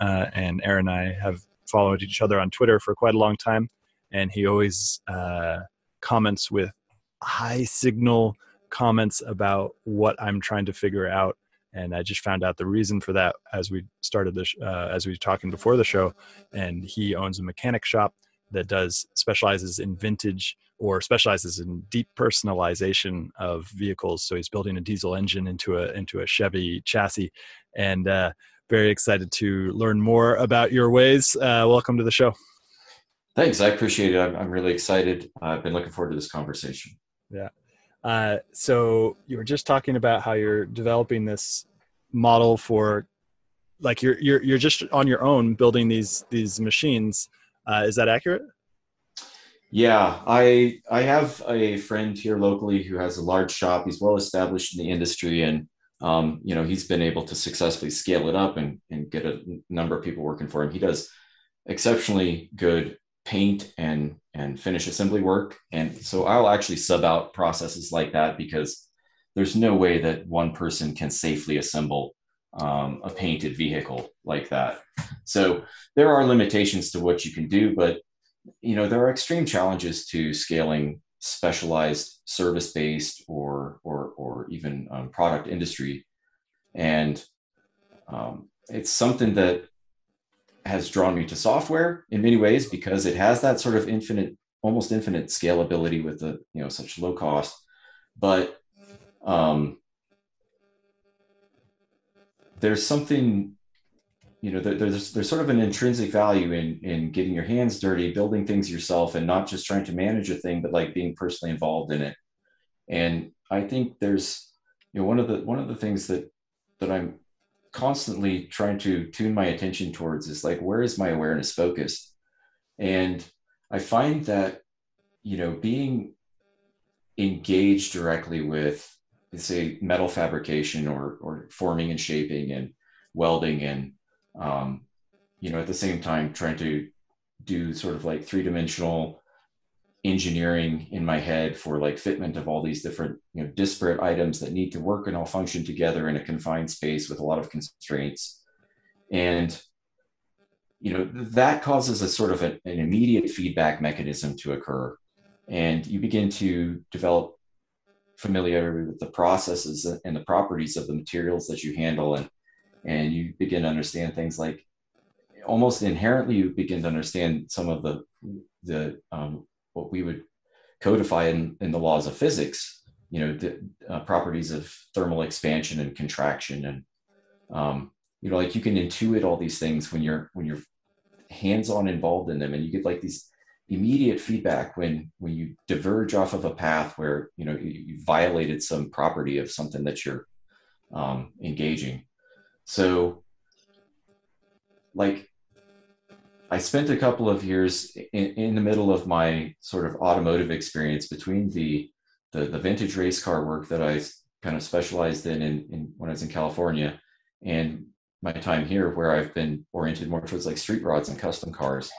Uh, and Aaron and I have followed each other on Twitter for quite a long time, and he always uh, comments with high signal comments about what I'm trying to figure out. And I just found out the reason for that as we started this, uh, as we were talking before the show. And he owns a mechanic shop that does specializes in vintage or specializes in deep personalization of vehicles. So he's building a diesel engine into a into a Chevy chassis, and uh, very excited to learn more about your ways. Uh, welcome to the show. Thanks. I appreciate it. I'm, I'm really excited. I've been looking forward to this conversation. Yeah. Uh, so you were just talking about how you're developing this model for like you're, you're, you're just on your own building these, these machines. Uh, is that accurate? Yeah, I I have a friend here locally who has a large shop. He's well established in the industry, and um, you know, he's been able to successfully scale it up and, and get a number of people working for him. He does exceptionally good paint and and finish assembly work. And so I'll actually sub out processes like that because there's no way that one person can safely assemble um, a painted vehicle like that. So there are limitations to what you can do, but you know there are extreme challenges to scaling specialized service based or or or even um, product industry. And um, it's something that has drawn me to software in many ways because it has that sort of infinite almost infinite scalability with the you know such low cost. But um, there's something you know there's there's sort of an intrinsic value in in getting your hands dirty building things yourself and not just trying to manage a thing but like being personally involved in it. And i think there's you know one of the one of the things that that i'm constantly trying to tune my attention towards is like where is my awareness focused? And i find that you know being engaged directly with say metal fabrication or or forming and shaping and welding and um, you know, at the same time, trying to do sort of like three dimensional engineering in my head for like fitment of all these different, you know, disparate items that need to work and all function together in a confined space with a lot of constraints. And, you know, that causes a sort of an, an immediate feedback mechanism to occur. And you begin to develop familiarity with the processes and the properties of the materials that you handle and and you begin to understand things like almost inherently you begin to understand some of the the um, what we would codify in, in the laws of physics you know the uh, properties of thermal expansion and contraction and um, you know like you can intuit all these things when you're when you're hands-on involved in them. And you get like these immediate feedback when when you diverge off of a path where you know you, you violated some property of something that you're um, engaging so, like, I spent a couple of years in, in, the middle of my sort of automotive experience between the, the, the vintage race car work that I kind of specialized in, in, in when I was in California and my time here where I've been oriented more towards like street rods and custom cars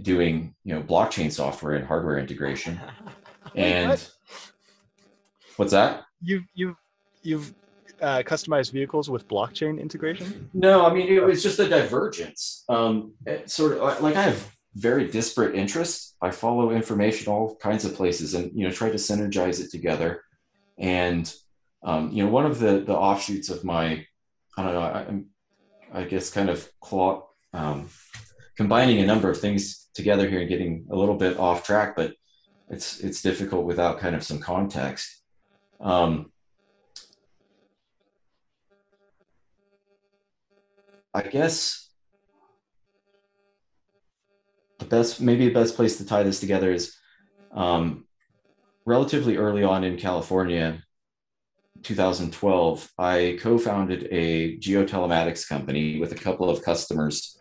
doing, you know, blockchain software and hardware integration. And what? what's that? You've, you've, you've uh, customized vehicles with blockchain integration? No, I mean it was just a divergence. Um, sort of like I have very disparate interests. I follow information all kinds of places, and you know try to synergize it together. And um, you know, one of the the offshoots of my, I don't know, I, I guess kind of claw, um, combining a number of things together here and getting a little bit off track, but it's it's difficult without kind of some context. Um, I guess the best, maybe the best place to tie this together is um, relatively early on in California, 2012, I co founded a geotelematics company with a couple of customers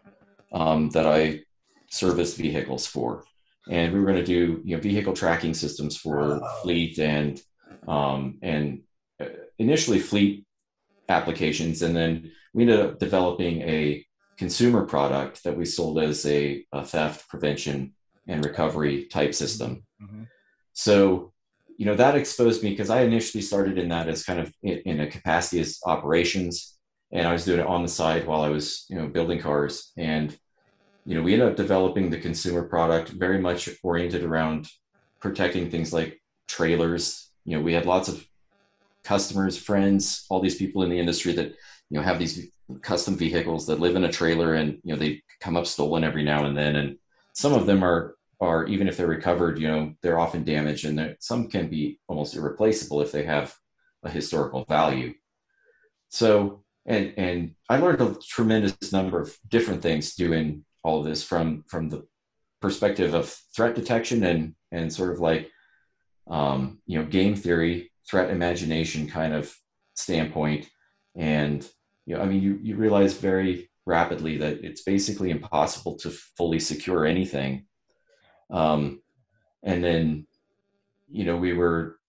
um, that I serviced vehicles for. And we were going to do you know, vehicle tracking systems for fleet and um, and uh, initially fleet applications. And then we ended up developing a consumer product that we sold as a, a theft prevention and recovery type system. Mm-hmm. So, you know, that exposed me because I initially started in that as kind of in, in, a capacity as operations, and I was doing it on the side while I was, you know, building cars. And, you know, we ended up developing the consumer product very much oriented around protecting things like trailers. You know, we had lots of customers, friends, all these people in the industry that you know have these custom vehicles that live in a trailer and you know they come up stolen every now and then. And some of them are are even if they're recovered you know they're often damaged and some can be almost irreplaceable if they have a historical value. So and and i learned a tremendous number of different things doing all of this from from the perspective of threat detection and and sort of like um, you know game theory threat imagination kind of standpoint and you know, I mean, you, you realize very rapidly that it's basically impossible to fully secure anything. Um, and then, you know, we were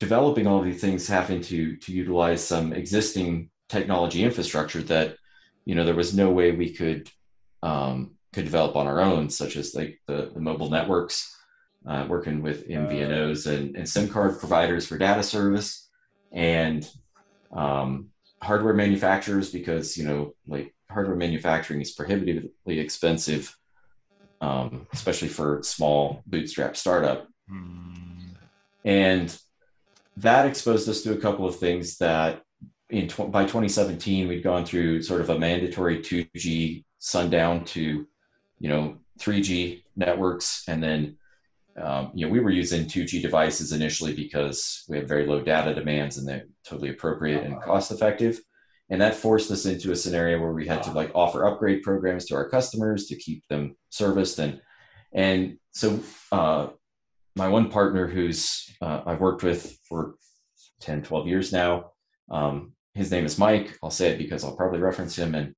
developing all these things having to, to utilize some existing technology infrastructure that, you know, there was no way we could, um, could develop on our own, such as like the, the mobile networks, uh, working with MVNOs and, and SIM card providers for data service and um, hardware manufacturers because you know like hardware manufacturing is prohibitively expensive um, especially for small bootstrap startup mm. and that exposed us to a couple of things that in tw- by 2017 we'd gone through sort of a mandatory 2g sundown to you know 3g networks and then um, you know, we were using 2G devices initially because we had very low data demands and they're totally appropriate and cost effective. And that forced us into a scenario where we had to like offer upgrade programs to our customers to keep them serviced. And, and so, uh, my one partner who's uh, I've worked with for 10, 12 years now, um, his name is Mike. I'll say it because I'll probably reference him in,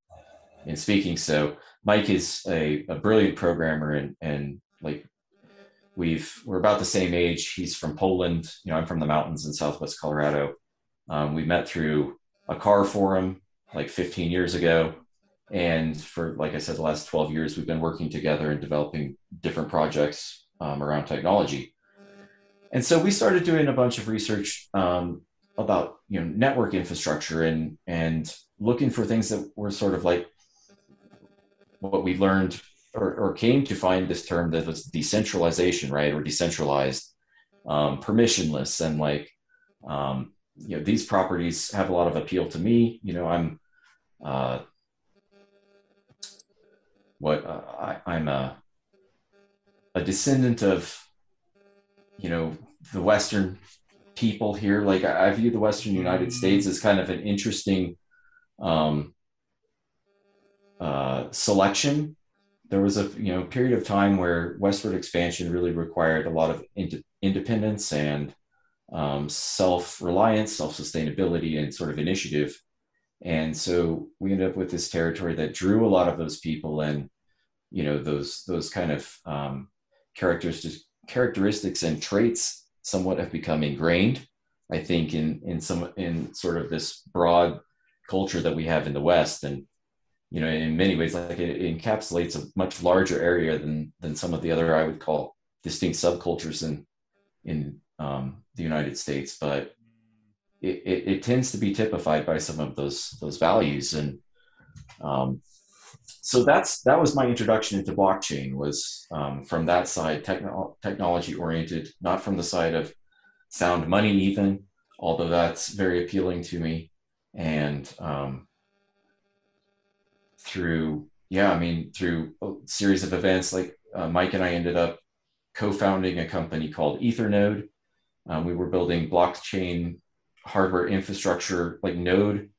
in speaking. So Mike is a, a brilliant programmer and, and like we've we're about the same age. He's from poland. You know i'm from the mountains in southwest colorado. Um, we met through a car forum like 15 years ago. And for like i said the last 12 years we've been working together and developing different projects um, around technology. And so we started doing a bunch of research um, about you know network infrastructure and and looking for things that were sort of like what we learned or, or came to find this term that was decentralization, right, or decentralized, um, permissionless, and like um, you know these properties have a lot of appeal to me. You know, I'm uh, what uh, I, am a a descendant of you know the Western people here. Like I, I view the Western United States as kind of an interesting um, uh, selection there was a you know period of time where westward expansion really required a lot of ind- independence and um, self-reliance, self-sustainability, and sort of initiative. And so we ended up with this territory that drew a lot of those people and you know those those kind of um, characteristics characteristics and traits somewhat have become ingrained i think in in some in sort of this broad culture that we have in the west and you know, in many ways, like it, encapsulates a much larger area than than some of the other I would call distinct subcultures in in um, the United States. But it, it, it, tends to be typified by some of those those values, and um, so that's that was my introduction into blockchain. Was um, from that side, techno- technology oriented, not from the side of sound money, even although that's very appealing to me, and um, through yeah i mean through a series of events like uh, mike and i ended up co-founding a company called ethernode. Um, we were building blockchain hardware infrastructure like node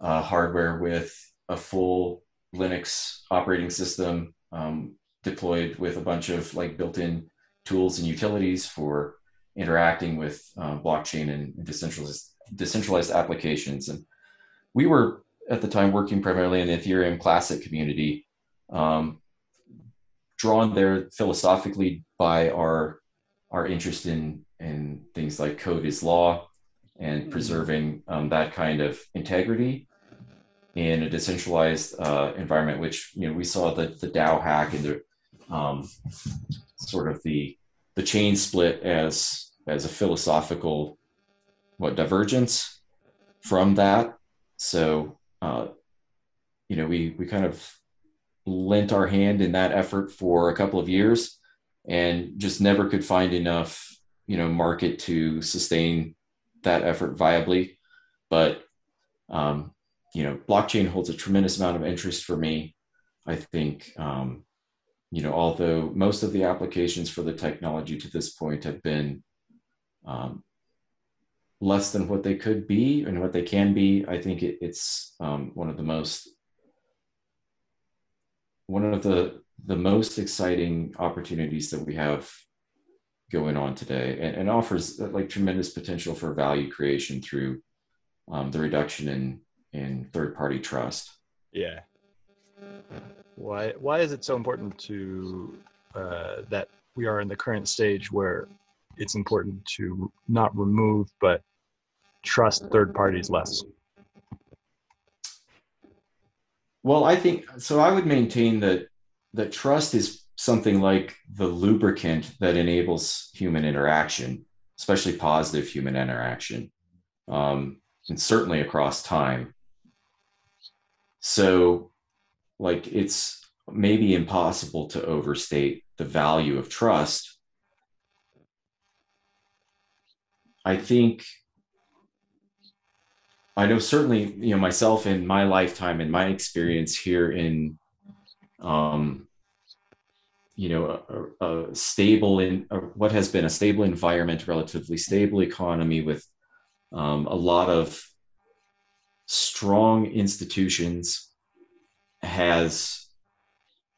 uh, hardware with a full linux operating system um, deployed with a bunch of like built-in tools and utilities for interacting with um, blockchain and decentralized decentralized applications. And we were at the time working primarily in the Ethereum Classic community, um, drawn there philosophically by our our interest in in things like code is law and hmm. preserving um, that kind of integrity in a decentralized uh, environment, which you know we saw the the DAO hack and the um, sort of the the chain split as as a philosophical what divergence from that. So uh, you know, we we kind of lent our hand in that effort for a couple of years, and just never could find enough, you know, market to sustain that effort viably. But um, you know, blockchain holds a tremendous amount of interest for me. I think, um, you know, although most of the applications for the technology to this point have been um, less than what they could be and what they can be. I think it, it's um, one of the most one of the the most exciting opportunities that we have going on today, and, and offers uh, like tremendous potential for value creation through um, the reduction in in third party trust. Yeah. Why why is it so important to uh, that we are in the current stage where it's important to not remove but trust third parties less? Well, I think so. I would maintain that that trust is something like the lubricant that enables human interaction, especially positive human interaction, um, and certainly across time. So, like, it's maybe impossible to overstate the value of trust. I think I know certainly, you know, myself in my lifetime and my experience here in, um, you know a, a stable in a, what has been a stable environment relatively stable economy with um, a lot of strong institutions has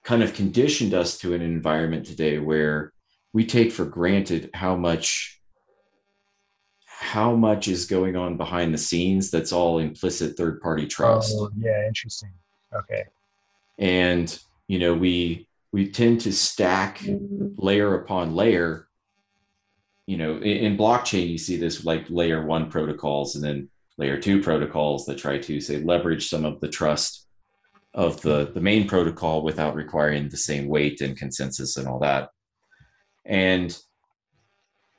kind of conditioned us to an environment today where we take for granted how much how much is going on behind the scenes that's all implicit third party trust. Oh, yeah interesting. Okay. And you know we we tend to stack layer upon layer you know in, in blockchain you see this like layer one protocols and then layer two protocols that try to say leverage some of the trust of the the main protocol without requiring the same weight and consensus and all that. And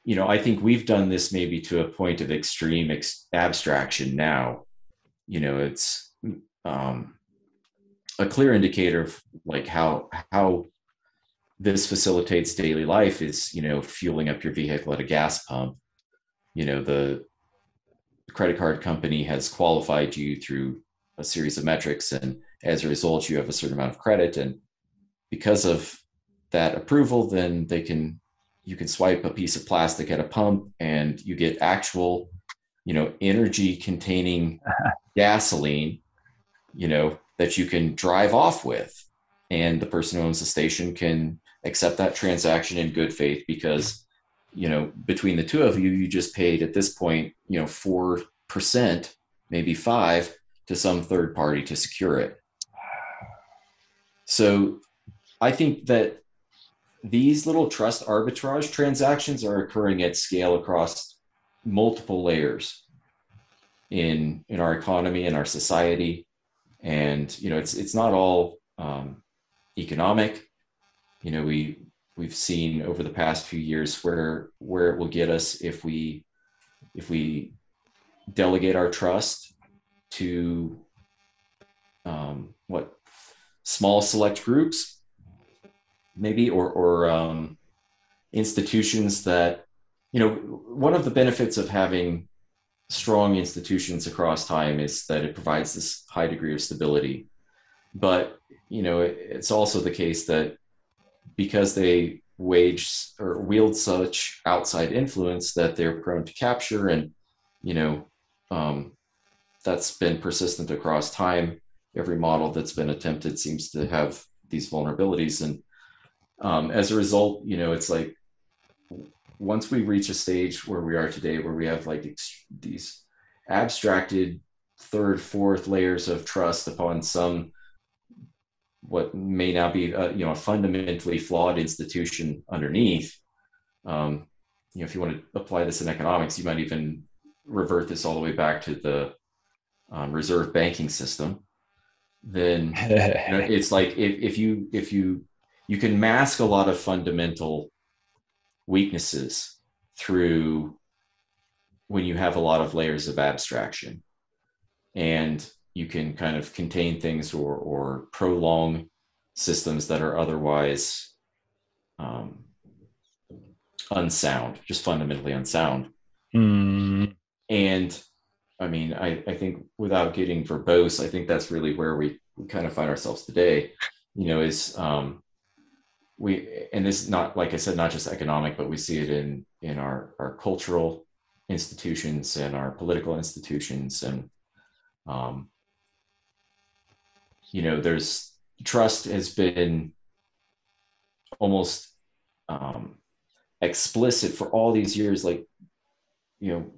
you know i think we've done this maybe to a point of extreme ex- abstraction now. You know it's um, a clear indicator of like how how this facilitates daily life is you know fueling up your vehicle at a gas pump. You know the credit card company has qualified you through a series of metrics and as a result you have a certain amount of credit. And because of that approval then they can you can swipe a piece of plastic at a pump and you get actual you know energy containing gasoline you know that you can drive off with. And the person who owns the station can accept that transaction in good faith because you know between the two of you you just paid at this point you know 4% maybe 5 to some third party to secure it. So i think that these little trust arbitrage transactions are occurring at scale across multiple layers in in our economy and our society. And you know it's it's not all um, economic. You know we we've seen over the past few years where where it will get us if we if we delegate our trust to um, what small select groups maybe or or um, institutions that you know one of the benefits of having strong institutions across time is that it provides this high degree of stability. But you know it, it's also the case that because they wage or wield such outside influence that they're prone to capture and you know um, that's been persistent across time. Every model that's been attempted seems to have these vulnerabilities and um, as a result you know it's like once we reach a stage where we are today where we have like ex- these abstracted third fourth layers of trust upon some what may now be a, you know a fundamentally flawed institution underneath um, you know if you want to apply this in economics you might even revert this all the way back to the um, reserve banking system then you know, it's like if, if you if you you can mask a lot of fundamental weaknesses through when you have a lot of layers of abstraction and you can kind of contain things or, or prolong systems that are otherwise um, unsound, just fundamentally unsound. Mm. And I mean, I, I think without getting verbose, I think that's really where we, we kind of find ourselves today, you know, is um, we, and this is not, like I said, not just economic, but we see it in, in our, our cultural institutions and our political institutions. And um, you know there's trust has been almost um, explicit for all these years like you know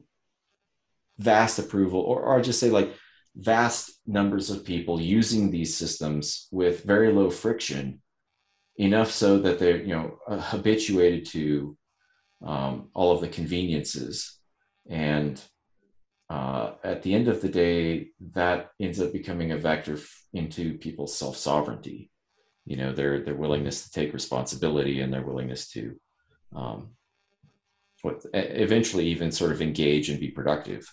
vast approval or, or just say like vast numbers of people using these systems with very low friction enough so that they're you know habituated to um, all of the conveniences and uh, at the end of the day, that ends up becoming a vector into people's self sovereignty. You know, their their willingness to take responsibility and their willingness to, um, what eventually even sort of engage and be productive.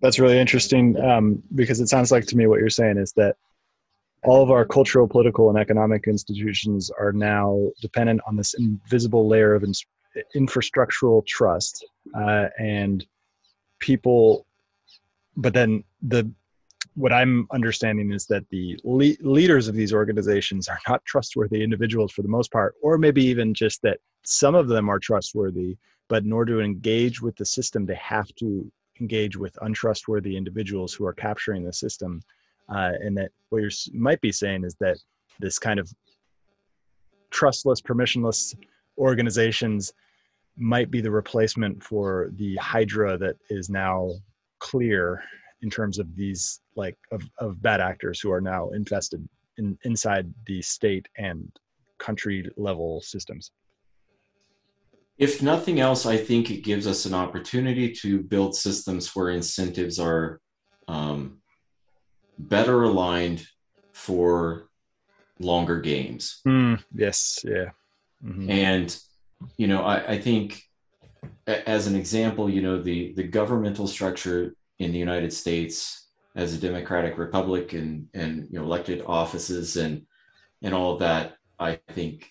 That's really interesting um, because it sounds like to me what you're saying is that all of our cultural, political, and economic institutions are now dependent on this invisible layer of infrastructural trust uh, and people but then the what I'm understanding is that the le- leaders of these organizations are not trustworthy individuals for the most part, or maybe even just that some of them are trustworthy, but in order to engage with the system, they have to engage with untrustworthy individuals who are capturing the system. Uh, and that what you might be saying is that this kind of trustless, permissionless organizations might be the replacement for the hydra that is now clear in terms of these like of, of bad actors who are now infested in, inside the state and country level systems. If nothing else i think it gives us an opportunity to build systems where incentives are um, better aligned for longer games. Mm, yes yeah. Mm-hmm. and you know I, I think as an example you know the the governmental structure in the United States as a democratic republic and and you know elected offices and and all of that I think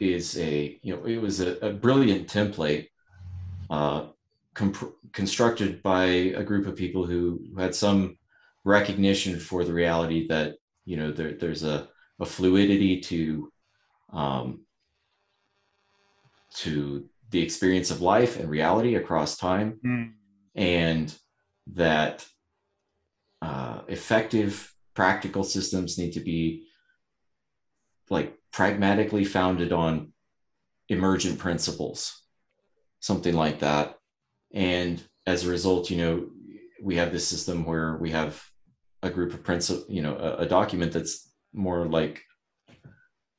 is a you know it was a, a brilliant template uh, comp- constructed by a group of people who, who had some recognition for the reality that you know there, there's a, a fluidity to um, to the experience of life and reality across time mm. and that uh, effective practical systems need to be like pragmatically founded on emergent principles something like that and as a result you know we have this system where we have a group of principle you know a, a document that's more like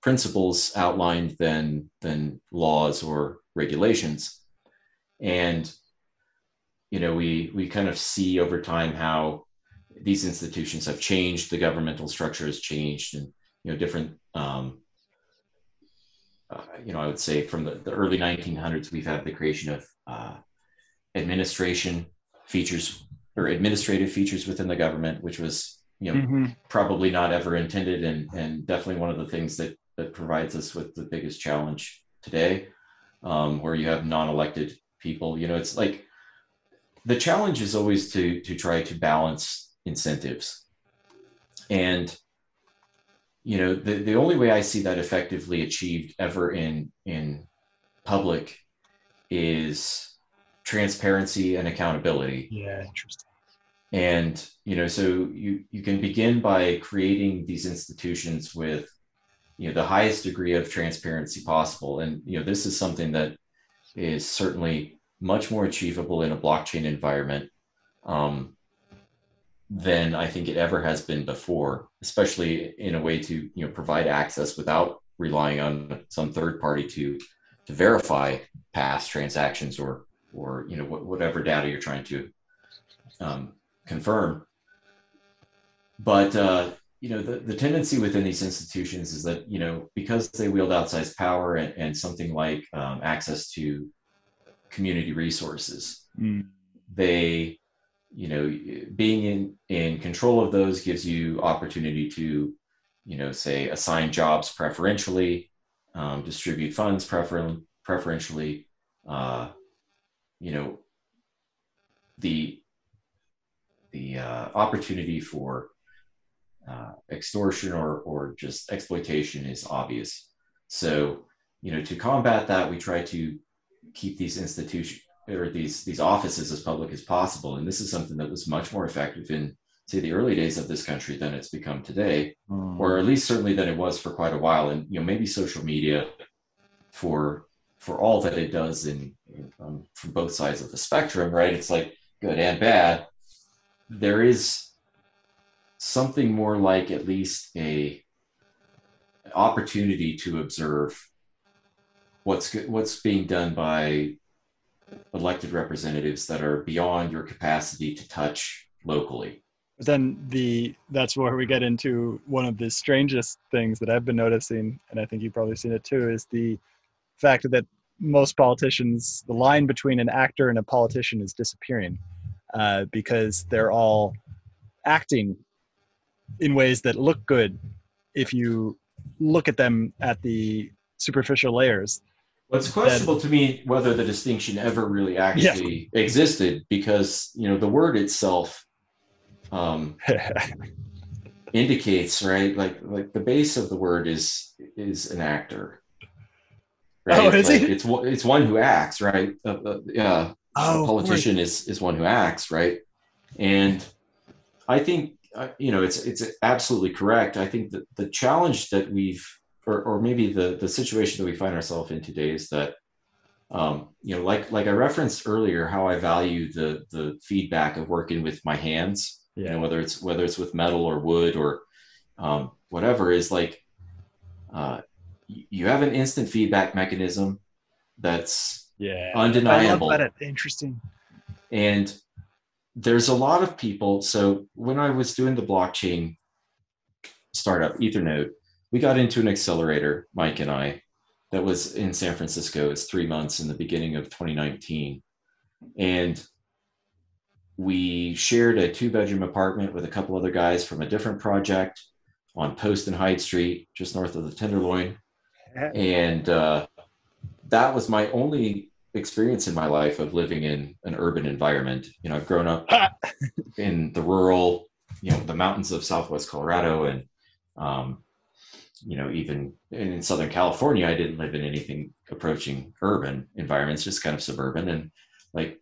principles outlined than than laws or regulations. And you know we we kind of see over time how these institutions have changed the governmental structure has changed and you know different um, uh, you know i would say from the, the, early 1900s we've had the creation of uh, administration features or administrative features within the government which was you know mm-hmm. probably not ever intended and and definitely one of the things that that provides us with the biggest challenge today um, where you have non-elected people. You know it's like the challenge is always to to try to balance incentives. And you know the, the only way i see that effectively achieved ever in in public is transparency and accountability. Yeah interesting and you know so you you can begin by creating these institutions with you know the highest degree of transparency possible. And you know this is something that is certainly much more achievable in a blockchain environment um, than I think it ever has been before, especially in a way to you know provide access without relying on some third party to to verify past transactions or or you know whatever data you're trying to um, confirm. But uh, you know the, the tendency within these institutions is that you know because they wield outsized power and, and something like um, access to community resources mm. they you know being in in control of those gives you opportunity to you know say assign jobs preferentially um, distribute funds prefer- preferentially uh, you know the the uh, opportunity for uh, extortion or or just exploitation is obvious. So you know to combat that, we try to keep these institutions or these these offices as public as possible. And this is something that was much more effective in say the early days of this country than it's become today, mm. or at least certainly than it was for quite a while. And you know maybe social media for for all that it does in, in um, from both sides of the spectrum, right? It's like good and bad. There is something more like at least a opportunity to observe what's what's being done by elected representatives that are beyond your capacity to touch locally. Then the that's where we get into one of the strangest things that i've been noticing and i think you've probably seen it too is the fact that most politicians the line between an actor and a politician is disappearing uh, because they're all acting in ways that look good if you look at them at the superficial layers. Well, it's questionable that, to me whether the distinction ever really actually yeah. existed because you know the word itself um, indicates, right? Like like the base of the word is is an actor. Right? Oh, is like he? It's one- it's one who acts, right? Uh, uh, yeah, Oh, a politician is is one who acts, right? And I think uh, you know it's it's absolutely correct. I think that the challenge that we've or, or maybe the the situation that we find ourselves in today is that um, you know like like I referenced earlier how I value the the feedback of working with my hands you Yeah. know whether it's whether it's with metal or wood or um, whatever is like uh, you have an instant feedback mechanism that's Yeah. undeniable I love that. Interesting. and there's a lot of people. So when I was doing the blockchain startup, Ethernode, we got into an accelerator, Mike and I, that was in San Francisco. It's three months in the beginning of 2019. And we shared a two bedroom apartment with a couple other guys from a different project on Post and Hyde Street, just north of the Tenderloin and uh, that was my only experience in my life of living in an urban environment. You know i've grown up in the rural you know the mountains of southwest colorado and um, you know even in southern california i didn't live in anything approaching urban environments just kind of suburban. And like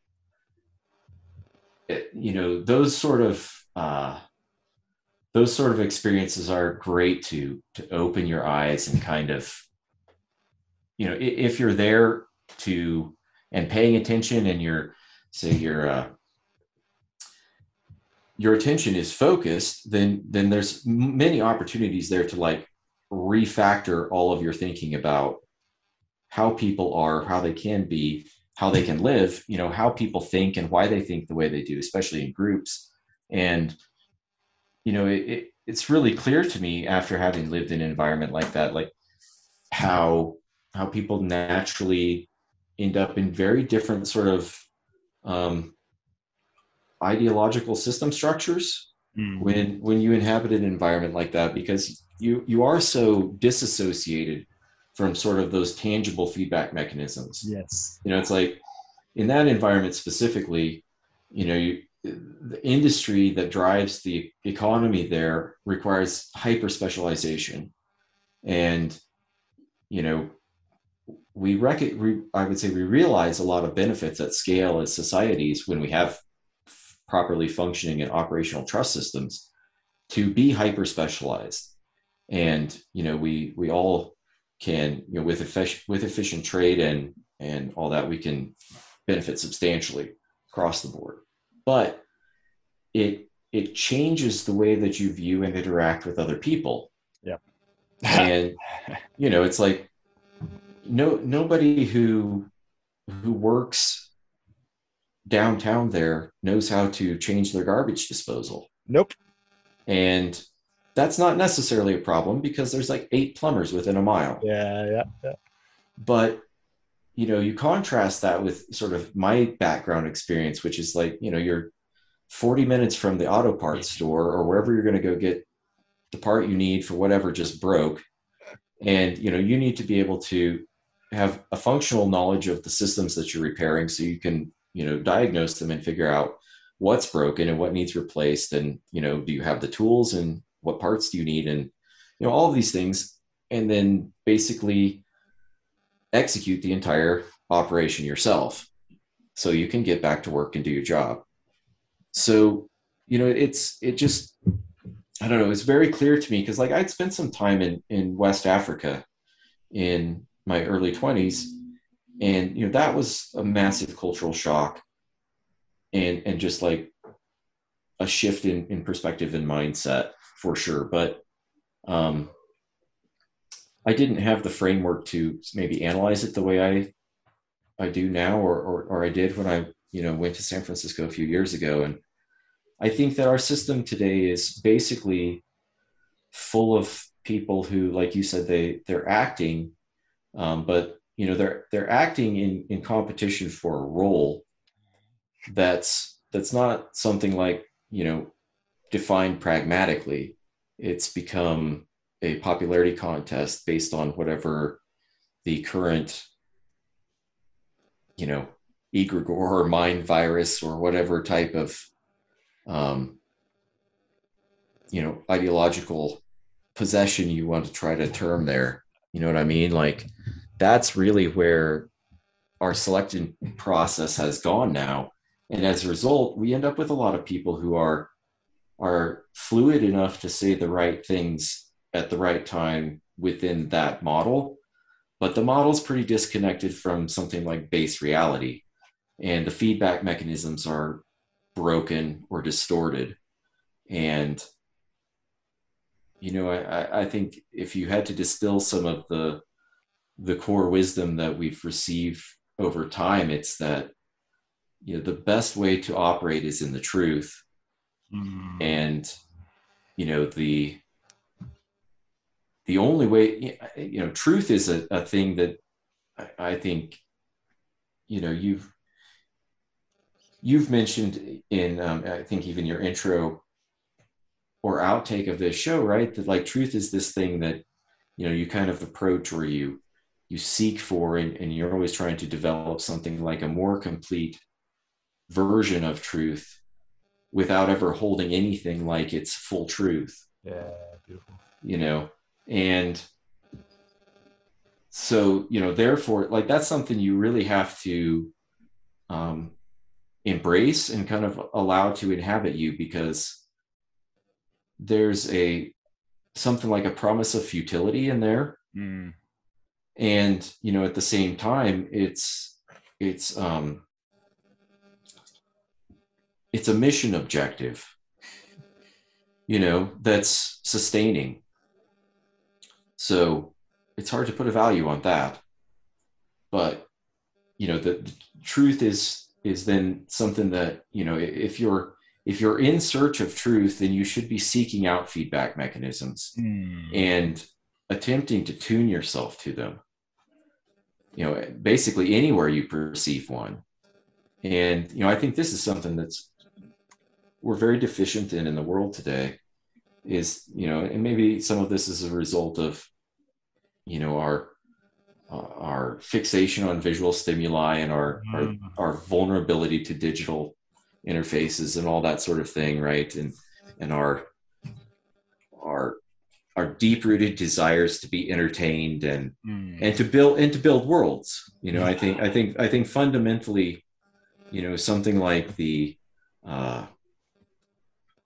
it, you know those sort of uh, those sort of experiences are great to to open your eyes and kind of you know if you're there to and paying attention and your say your uh, your attention is focused then then there's many opportunities there to like refactor all of your thinking about how people are how they can be how they can live you know how people think and why they think the way they do especially in groups. And you know it, it, it's really clear to me after having lived in an environment like that like how how people naturally end up in very different sort of um, ideological system structures Mm. when when you inhabit an environment like that because you you are so disassociated from sort of those tangible feedback mechanisms Yes. you know it's like in that environment specifically you know you, the industry that drives the economy there requires hyper specialization and you know we rec- we, i would say we realize a lot of benefits at scale as societies when we have properly functioning and operational trust systems to be hyper specialized and you know we we all can you know with efficient with efficient trade and and all that we can benefit substantially across the board. But it it changes the way that you view and interact with other people. Yeah. and you know it's like no nobody who who works downtown there knows how to change their garbage disposal nope. and that's not necessarily a problem because there's like eight plumbers within a mile Yeah. Yeah. Yeah. but you know you contrast that with sort of my background experience which is like you know you're 40 minutes from the auto parts store or wherever you're going to go get the part you need for whatever just broke and you know you need to be able to have a functional knowledge of the systems that you're repairing so you can you know diagnose them and figure out what's broken and what needs replaced and you know do you have the tools and what parts do you need and you know all of these things and then basically execute the entire operation yourself so you can get back to work and do your job. So you know it's it just i don't know it's very clear to me because like i'd spent some time in in west africa in my early 20s and you know that was a massive cultural shock and and just like a shift in in perspective and mindset for sure. But um i didn't have the framework to maybe analyze it the way i i do now or or, or i did when i you know went to san francisco a few years ago. And i think that our system today is basically full of people who like you said they they're acting um, but you know they're they're acting in in competition for a role that's that's not something like you know defined pragmatically. It's become a popularity contest based on whatever the current you know egregore or mind virus or whatever type of um, you know ideological possession you want to try to term there you know what i mean? Like that's really where our selection process has gone now. And as a result we end up with a lot of people who are are fluid enough to say the right things at the right time within that model. But the model's pretty disconnected from something like base reality. And the feedback mechanisms are broken or distorted. And you know I, I think if you had to distill some of the the core wisdom that we've received over time it's that you know the best way to operate is in the truth mm. and you know the the only way you know truth is a, a thing that I, I think you know you've you've mentioned in um, i think even your intro or outtake of this show right? That like truth is this thing that you know you kind of approach or you you seek for and, and you're always trying to develop something like a more complete version of truth without ever holding anything like it's full truth. Yeah beautiful. You know? And so you know therefore like that's something you really have to um embrace and kind of allow to inhabit you because there's a something like a promise of futility in there. Mm. and you know at the same time it's it's um it's a mission objective you know that's sustaining. So it's hard to put a value on that. But you know the, the truth is is then something that you know if you're if you're in search of truth then you should be seeking out feedback mechanisms mm. and attempting to tune yourself to them you know basically anywhere you perceive one and you know i think this is something that's we're very deficient in in the world today is you know and maybe some of this is a result of you know our uh, our fixation on visual stimuli and our, mm. our, our vulnerability to digital interfaces and all that sort of thing, right? And and our our our deep rooted desires to be entertained and mm. and to build and to build worlds. You know, I think I think I think fundamentally, you know, something like the uh,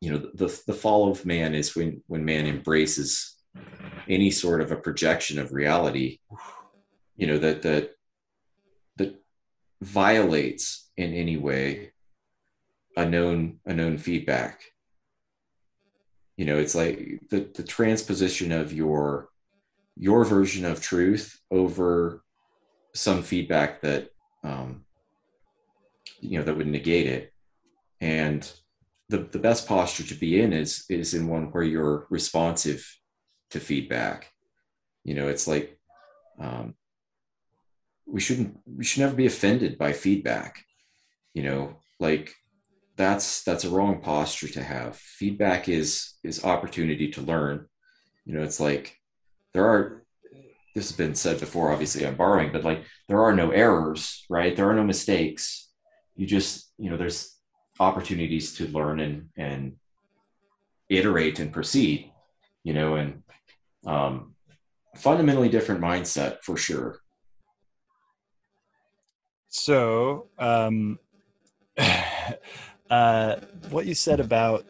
you know the the fall of man is when when man embraces any sort of a projection of reality you know that that that violates in any way a known a known feedback. You know it's like the the transposition of your your version of truth over some feedback that um you know that would negate it. And the the best posture to be in is is in one where you're responsive to feedback. You know it's like um we shouldn't we should never be offended by feedback. You know like that's that's a wrong posture to have. Feedback is is opportunity to learn. You know it's like there are this has been said before obviously i'm borrowing but like there are no errors right? There are no mistakes. You just you know there's opportunities to learn and and iterate and proceed you know and um fundamentally different mindset for sure. So, um, uh, what you said about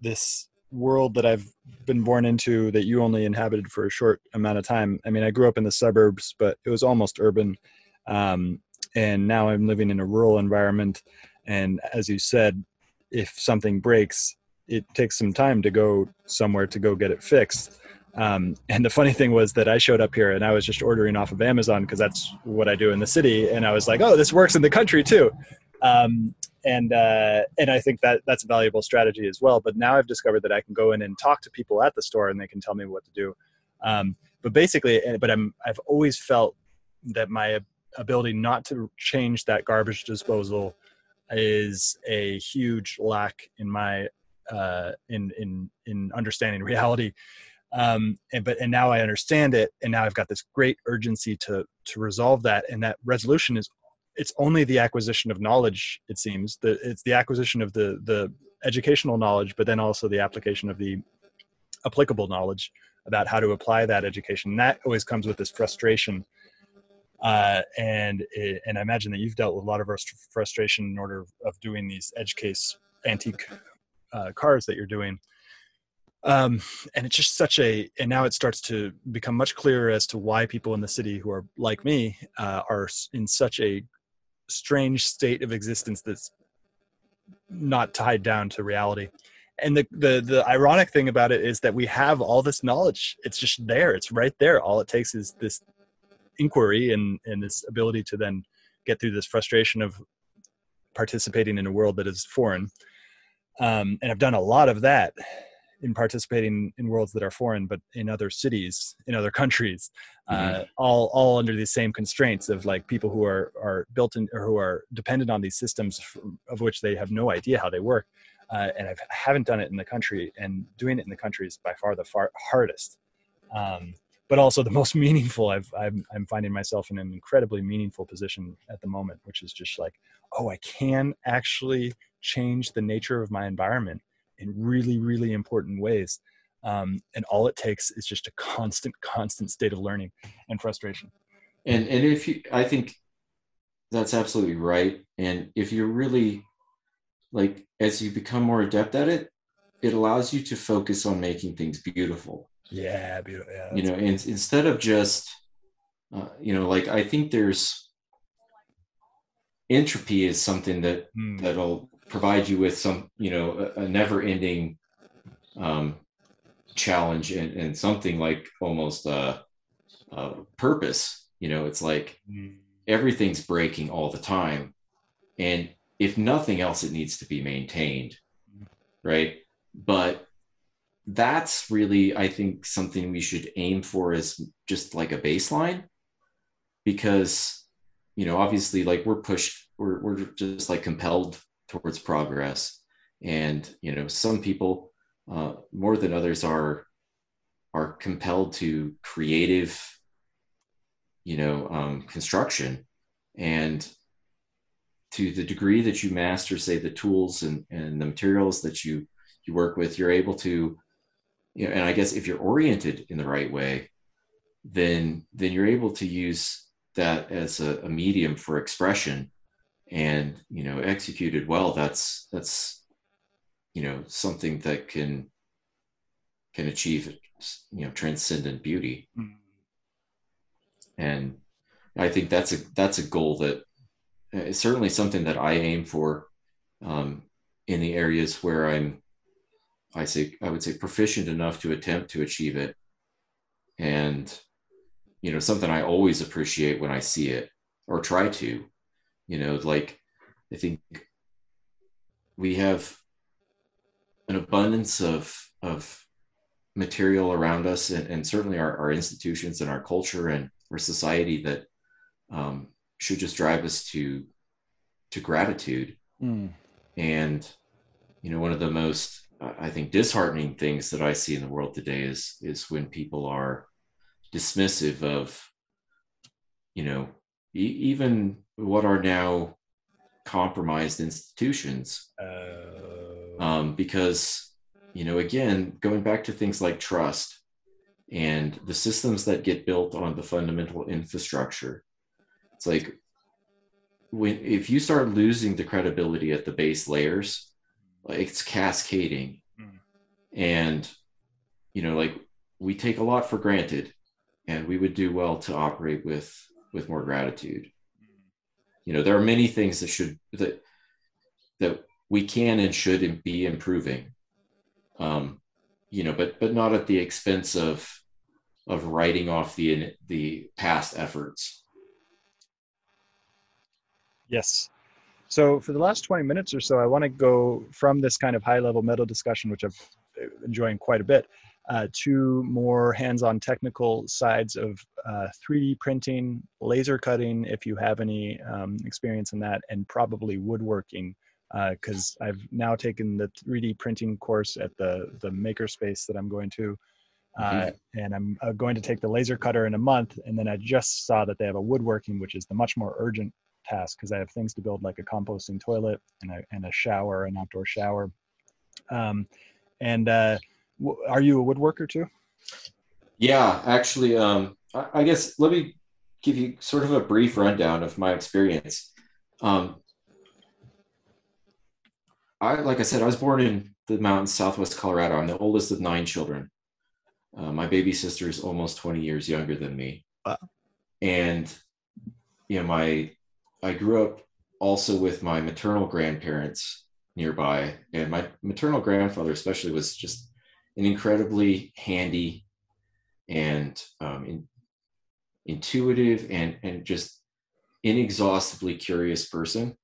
this world that I've been born into that you only inhabited for a short amount of time. I mean, I grew up in the suburbs, but it was almost urban. Um, and now I'm living in a rural environment. And as you said, if something breaks, it takes some time to go somewhere to go get it fixed. Um, and the funny thing was that I showed up here and I was just ordering off of Amazon because that's what I do in the city. And I was like, oh, this works in the country too. Um, and uh, and I think that that's a valuable strategy as well. But now I've discovered that I can go in and talk to people at the store and they can tell me what to do. Um, but basically, eh, but I'm I've always felt that my ability not to change that garbage disposal is a huge lack in my uh, in in in understanding reality um, and but and now I understand it, and now I've got this great urgency to to resolve that, and that resolution is it's only the acquisition of knowledge. It seems that it's the acquisition of the the educational knowledge, but then also the application of the applicable knowledge about how to apply that education. That always comes with this frustration. Uh, and it, and I imagine that you've dealt with a lot of frustration in order of doing these edge case antique uh, cars that you're doing. Um, and it's just such a and now it starts to become much clearer as to why people in the city who are like me uh, are in such a strange state of existence that's not tied down to reality. And the, the the ironic thing about it is that we have all this knowledge. It's just there. It's right there. All it takes is this inquiry and and this ability to then get through this frustration of participating in a world that is foreign. Um, and i've done a lot of that in participating in worlds that are foreign, but in other cities, in other countries, mm-hmm. uh, all all under the same constraints of like people who are are built in or who are dependent on these systems of which they have no idea how they work. Uh, and I've, I haven't done it in the country, and doing it in the country is by far the far hardest, um, but also the most meaningful. I've, I'm, I'm finding myself in an incredibly meaningful position at the moment, which is just like, oh, I can actually change the nature of my environment in really, really important ways. Um, and all it takes is just a constant, constant state of learning and frustration. And and if you, I think that's absolutely right. And if you're really like as you become more adept at it, it allows you to focus on making things beautiful. Yeah, beautiful. Yeah, you know, and instead of just, uh, you know, like I think there's entropy is something that mm. that'll provide you with some, you know, a, a never-ending um, challenge and, and something like almost a, a purpose. You know, it's like mm. everything's breaking all the time, and if nothing else, it needs to be maintained, right? But that's really, I think, something we should aim for as just like a baseline, because you know, obviously, like we're pushed, we're we're just like compelled towards progress. And you know some people uh, more than others are are compelled to creative you know um, construction. And to the degree that you master say the tools and, and the materials that you you work with you're able to you know and i guess if you're oriented in the right way then then you're able to use that as a, a medium for expression and you know executed well that's that's you know something that can can achieve you know transcendent beauty mm. and i think that's a that's a goal that is certainly something that i aim for um, in the areas where i'm i say i would say proficient enough to attempt to achieve it and you know something i always appreciate when i see it or try to you know like i think we have an abundance of of material around us and, and certainly our, our institutions and our culture and our society that um, should just drive us to to gratitude mm. and you know one of the most i think disheartening things that i see in the world today is is when people are dismissive of you know even what are now compromised institutions. Uh... um, because you know again going back to things like trust and the systems that get built on the fundamental infrastructure it's like when if you start losing the credibility at the base layers like it's cascading. Mm. and you know like we take a lot for granted and we would do well to operate with with more gratitude. You know there are many things that should that that we can and should be improving. Um you know but but not at the expense of of writing off the the past efforts. Yes. So for the last 20 minutes or so i want to go from this kind of high level metal discussion which i'm enjoying quite a bit uh, to more hands-on technical sides of uh, 3D printing, laser cutting, if you have any um, experience in that, and probably woodworking, because uh, I've now taken the 3D printing course at the the makerspace that I'm going to, uh, mm-hmm. and I'm uh, going to take the laser cutter in a month. And then I just saw that they have a woodworking, which is the much more urgent task because I have things to build like a composting toilet and a and a shower, an outdoor shower, Um, and uh, are you a woodworker too? Yeah, actually, um, I, I, guess let me give you sort of a brief rundown of my experience. Um, I, like I said, I was born in the mountains, Southwest Colorado. I'm the oldest of nine children. Uh, my baby sister is almost 20 years younger than me. Wow. And, you know, my, I grew up also with my maternal grandparents nearby. And my maternal grandfather, especially, was just an incredibly handy and um, in, intuitive and, and just inexhaustibly curious person.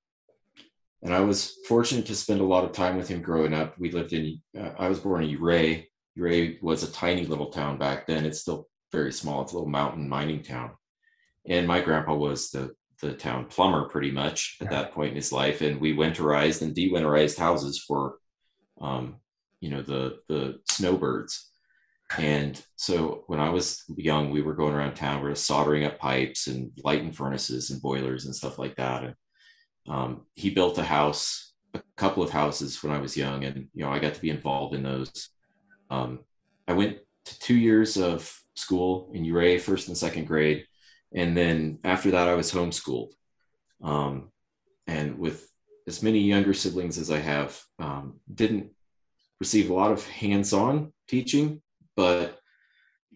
And I was fortunate to spend a lot of time with him growing up. We lived in, uh, I was born in Ouray. Ouray was a tiny little town back then. It's still very small. It's a little mountain mining town. And my grandpa was the, the town plumber pretty much at that point in his life. And we winterized and de-winterized houses for, um, you know, the, the snowbirds. And so when I was young, we were going around town, we were soldering up pipes and lighting furnaces and boilers and stuff like that. And um, he built a house, a couple of houses when I was young, and you know I got to be involved in those. Um, I went to two years of school in Ouray, first and second grade, and then after that I was homeschooled. Um, and with as many younger siblings as I have, um, didn't receive a lot of hands-on teaching, but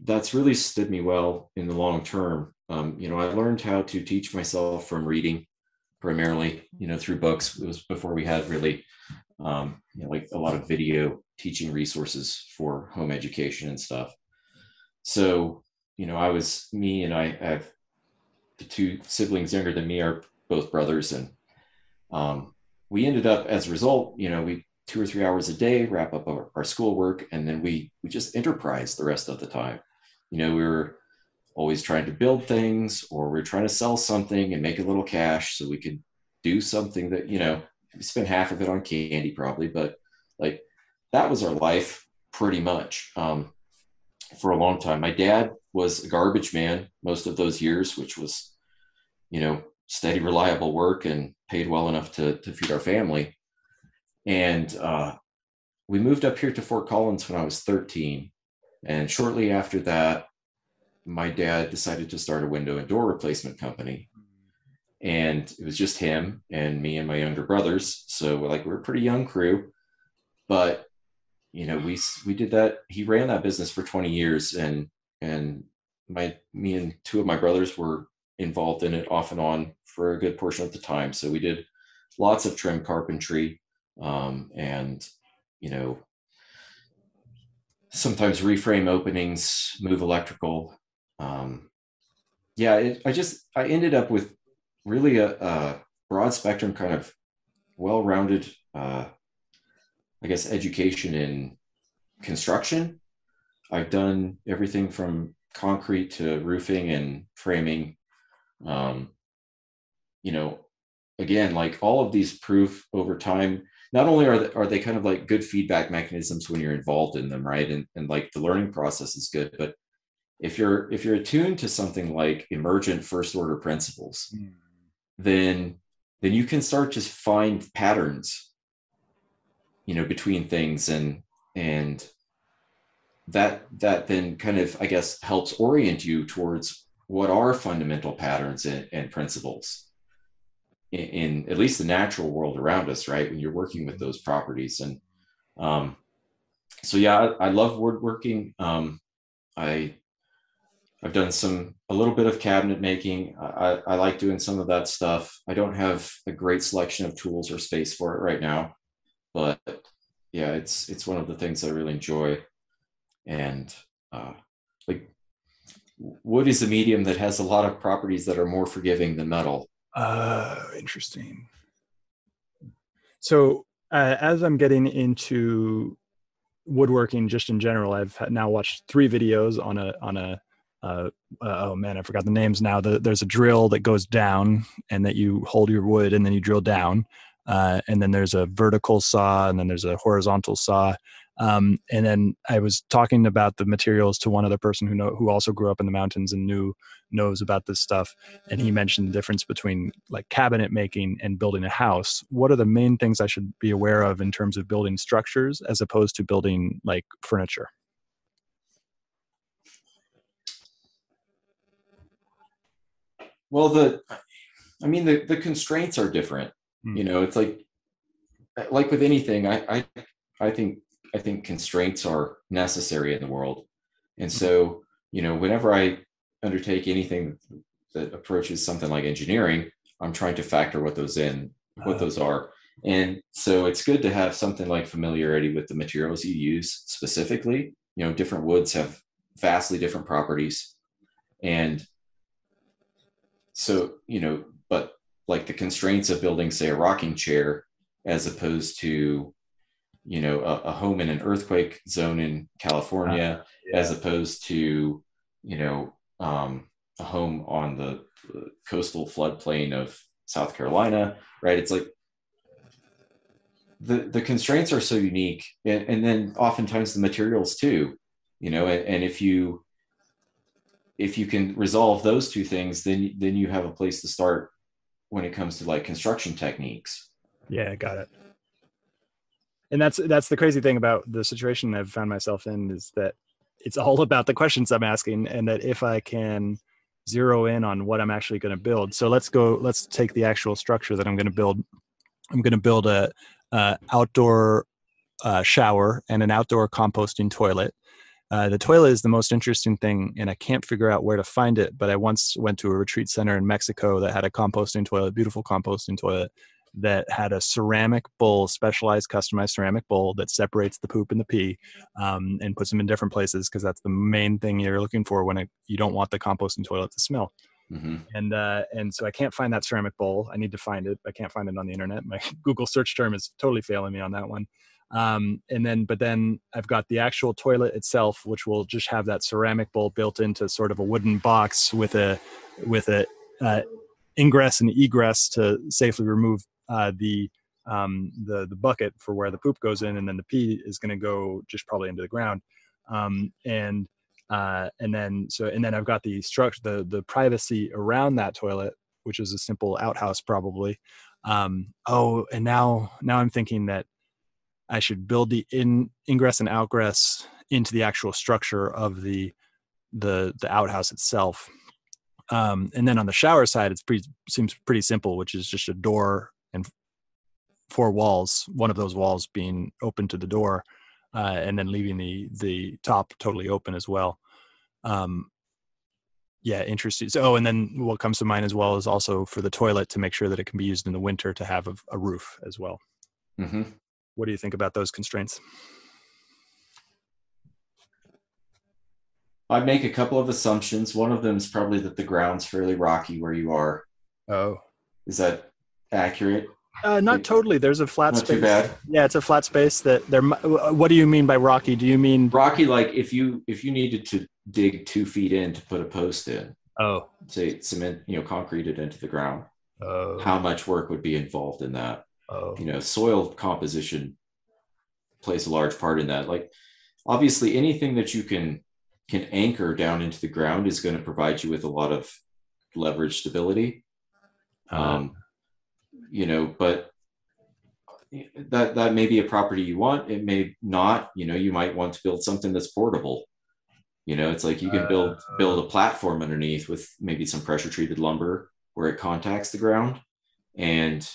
that's really stood me well in the long term. Um, you know, I learned how to teach myself from reading primarily, you know, through books. It was before we had really, um, you know, like a lot of video teaching resources for home education and stuff. So, you know, I was me and I have the two siblings younger than me are both brothers, and um, we ended up as a result, you know, we two or three hours a day wrap up our, our schoolwork, and then we we just enterprise the rest of the time. You know, we were always trying to build things or we're trying to sell something and make a little cash so we could do something that you know we half of it on candy probably but like that was our life pretty much um, for a long time my dad was a garbage man most of those years which was you know steady reliable work and paid well enough to, to feed our family and uh, we moved up here to fort collins when i was 13 and shortly after that my dad decided to start a window and door replacement company. And it was just him and me and my younger brothers. So we're like we're a pretty young crew, but you know, we we did that. He ran that business for 20 years and and my me and two of my brothers were involved in it off and on for a good portion of the time. So we did lots of trim carpentry um, and you know sometimes reframe openings, move electrical, um, yeah, it, I just I ended up with really a, a broad spectrum kind of well-rounded, uh, I guess, education in construction. I've done everything from concrete to roofing and framing. Um, you know, again, like all of these prove over time. Not only are they, are they kind of like good feedback mechanisms when you're involved in them, right? And, and like the learning process is good, but if you're if you're attuned to something like emergent first order principles mm. then then you can start to find patterns you know between things and and that that then kind of i guess helps orient you towards what are fundamental patterns and, and principles in, in, at least the natural world around us right when you're working with those properties and um so yeah i, I love woodworking um i I've done some a little bit of cabinet making. I, I like doing some of that stuff. I don't have a great selection of tools or space for it right now, but yeah, it's it's one of the things I really enjoy. And uh, like wood is a medium that has a lot of properties that are more forgiving than metal. Uh, interesting. So uh, as I'm getting into woodworking just in general, I've now watched three videos on a on a uh, uh, oh man, I forgot the names now. The, there's a drill that goes down and that you hold your wood and then you drill down. Uh, and then there's a vertical saw and then there's a horizontal saw. Um, and then I was talking about the materials to one other person who know who also grew up in the mountains and knew knows about this stuff. And he mentioned the difference between like cabinet making and building a house. What are the main things I should be aware of in terms of building structures as opposed to building like furniture? Well, the, I mean, the, the constraints are different. Mm. You know, it's like, like with anything, I, I, I think, I think constraints are necessary in the world. And hmm. so, you know, whenever I undertake anything that approaches something like engineering, I'm trying to factor what those in, what uh, those are. And so it's good to have something like familiarity with the materials you use specifically. You know, different woods have vastly different properties. And so you know but like the constraints of building say a rocking chair as opposed to you know a, a home in an earthquake zone in california uh, yeah. as opposed to you know um, a home on the, the coastal floodplain of south carolina right it's like the the constraints are so unique and, and then oftentimes the materials too you know and, and if you if you can resolve those two things, then then you have a place to start when it comes to like construction techniques. Yeah, got it. And that's that's the crazy thing about the situation I've found myself in is that it's all about the questions I'm asking, and that if I can zero in on what I'm actually going to build. So let's go. Let's take the actual structure that I'm going to build. I'm going to build a, a outdoor uh, shower and an outdoor composting toilet uh, the toilet is the most interesting thing, and I can't figure out where to find it. But I once went to a retreat center in Mexico that had a composting toilet, beautiful composting toilet, that had a ceramic bowl, specialized, customized ceramic bowl that separates the poop and the pee, um, and puts them in different places because that's the main thing you're looking for when it, you don't want the composting toilet to smell. Mm-hmm. And uh, and so I can't find that ceramic bowl. I need to find it. I can't find it on the internet. My Google search term is totally failing me on that one um, and then but then i've got the actual toilet itself which will just have that ceramic bowl built into sort of a wooden box with a with a uh, ingress and egress to safely remove uh, the um, the the bucket for where the poop goes in and then the pee is going to go just probably into the ground um, and uh, and then so and then i've got the structure the the privacy around that toilet which is a simple outhouse probably um, oh and now now i'm thinking that I should build the in ingress and outgress into the actual structure of the the the outhouse itself. Um, and then on the shower side, it's pretty seems pretty simple, which is just a door and four walls. One of those walls being open to the door, uh, and then leaving the the top totally open as well. Um, yeah, interesting. So, oh, and then what comes to mind as well is also for the toilet to make sure that it can be used in the winter to have a, a roof as well. Mm-hmm. What do you think about those constraints? I make a couple of assumptions. One of them is probably that the ground's fairly rocky where you are. Oh, is that accurate? Uh, not totally. There's a flat not space. Too bad. Yeah, it's a flat space. That there. What do you mean by rocky? Do you mean rocky? Like if you if you needed to dig two feet in to put a post in. Oh. Say cement, you know, concrete it into the ground. Oh. How much work would be involved in that? Oh. You know, soil composition plays a large part in that. Like obviously anything that you can can anchor down into the ground is going to provide you with a lot of leverage stability. Uh-huh. Um, you know, but that that may be a property you want. It may not. You know, you might want to build something that's portable. You know, it's like you can build uh, build a platform underneath with maybe some pressure treated lumber where it contacts the ground, and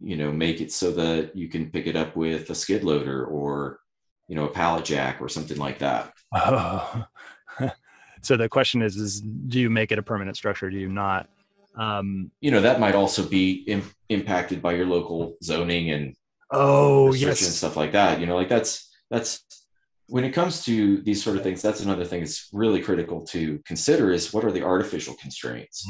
you know make it so that you can pick it up with a skid loader or you know a pallet jack or something like that oh. so the question is is do you make it a permanent structure do you not um, you know that might also be Im- impacted by your local zoning and oh yes and stuff like that you know like that's that's when it comes to these sort of things that's another thing that's really critical to consider is what are the artificial constraints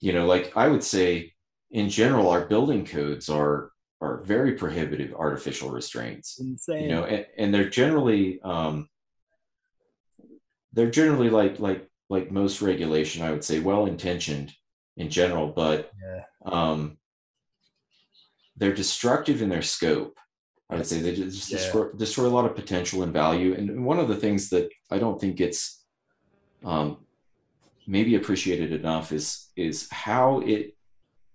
you know like i would say in general, our building codes are are very prohibitive artificial restraints. Insane. You know, and, and they're generally um, they're generally like like like most regulation, I would say, well intentioned in general, but yeah. um, they're destructive in their scope. I would say they just Yeah. destroy, destroy a lot of potential and value. And one of the things that I don't think gets um, maybe appreciated enough is is how it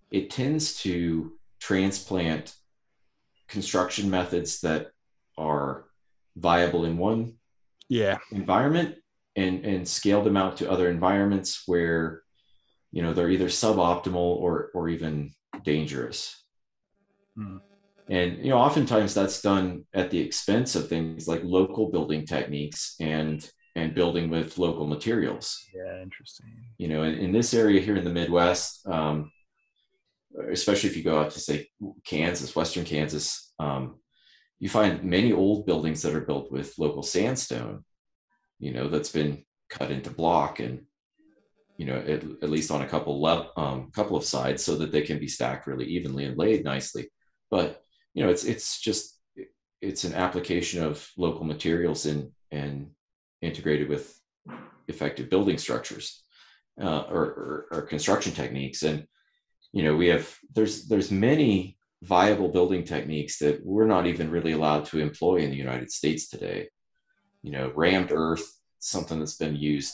it tends to transplant construction methods that are viable in one Yeah. environment and and scale them out to other environments where you know they're either suboptimal or or even dangerous Hmm. and you know oftentimes that's done at the expense of things like local building techniques and and building with local materials Yeah. Interesting. you know in, in this area here in the midwest um, especially if you go out to say kansas western kansas um, you find many old buildings that are built with local sandstone you know that's been cut into block and you know at, at least on a couple um, couple of sides so that they can be stacked really evenly and laid nicely. But you know it's it's just it's an application of local materials and and integrated with effective building structures uh, or, or, or construction techniques. And you know we have there's there's many viable building techniques that we're not even really allowed to employ in the united states today you know rammed earth something that's been used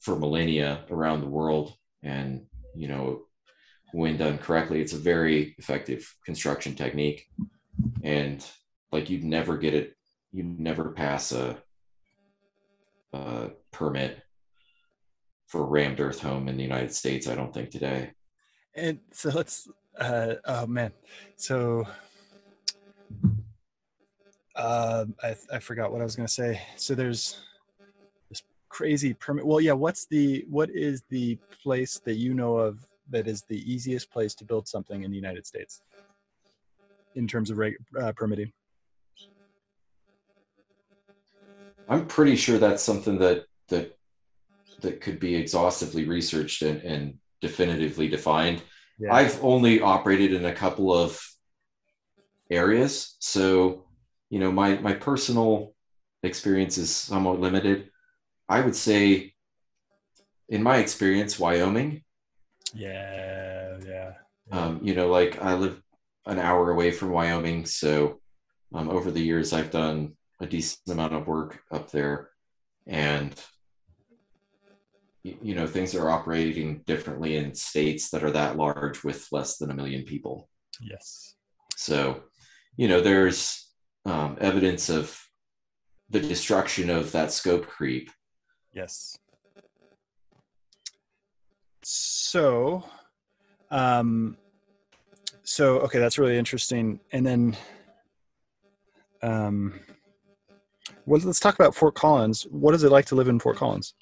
for millennia around the world and you know when done correctly it's a very effective construction technique and like you'd never get it you'd never pass a, a permit for rammed earth home in the united states i don't think today And so let's. Uh, oh man. So. Um, I I forgot what I was gonna say. So there's this crazy permit. Well, yeah. What's the what is the place that you know of that is the easiest place to build something in the United States in terms of reg, uh, permitting? I'm pretty sure that's something that that that could be exhaustively researched and, and definitively defined. Yeah. I've only operated in a couple of areas, so you know my my personal experience is somewhat limited. I would say, in my experience, Wyoming. yeah. Yeah. Um, you know, like I live an hour away from Wyoming, so um, over the years I've done a decent amount of work up there, and you know things are operating differently in states that are that large with less than a million people. Yes. So, you know, there's um, evidence of the destruction of that scope creep. Yes. So, um, so okay, that's really interesting. And then, um, well, let's talk about Fort Collins. What is it like to live in Fort Collins?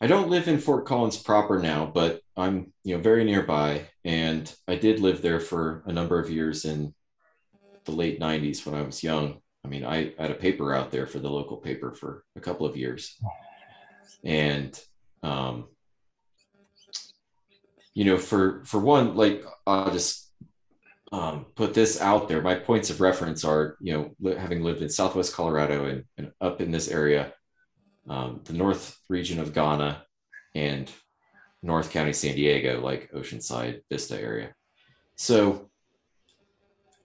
I don't live in Fort Collins proper now, but I'm you know very nearby, and I did live there for a number of years in the late '90s when I was young. I mean, I had a paper out there for the local paper for a couple of years, and um, you know, for for one, like I'll just um, put this out there. My points of reference are you know having lived in Southwest Colorado and, and up in this area um, the north region of Ghana and North County, San Diego, like Oceanside, Vista area. So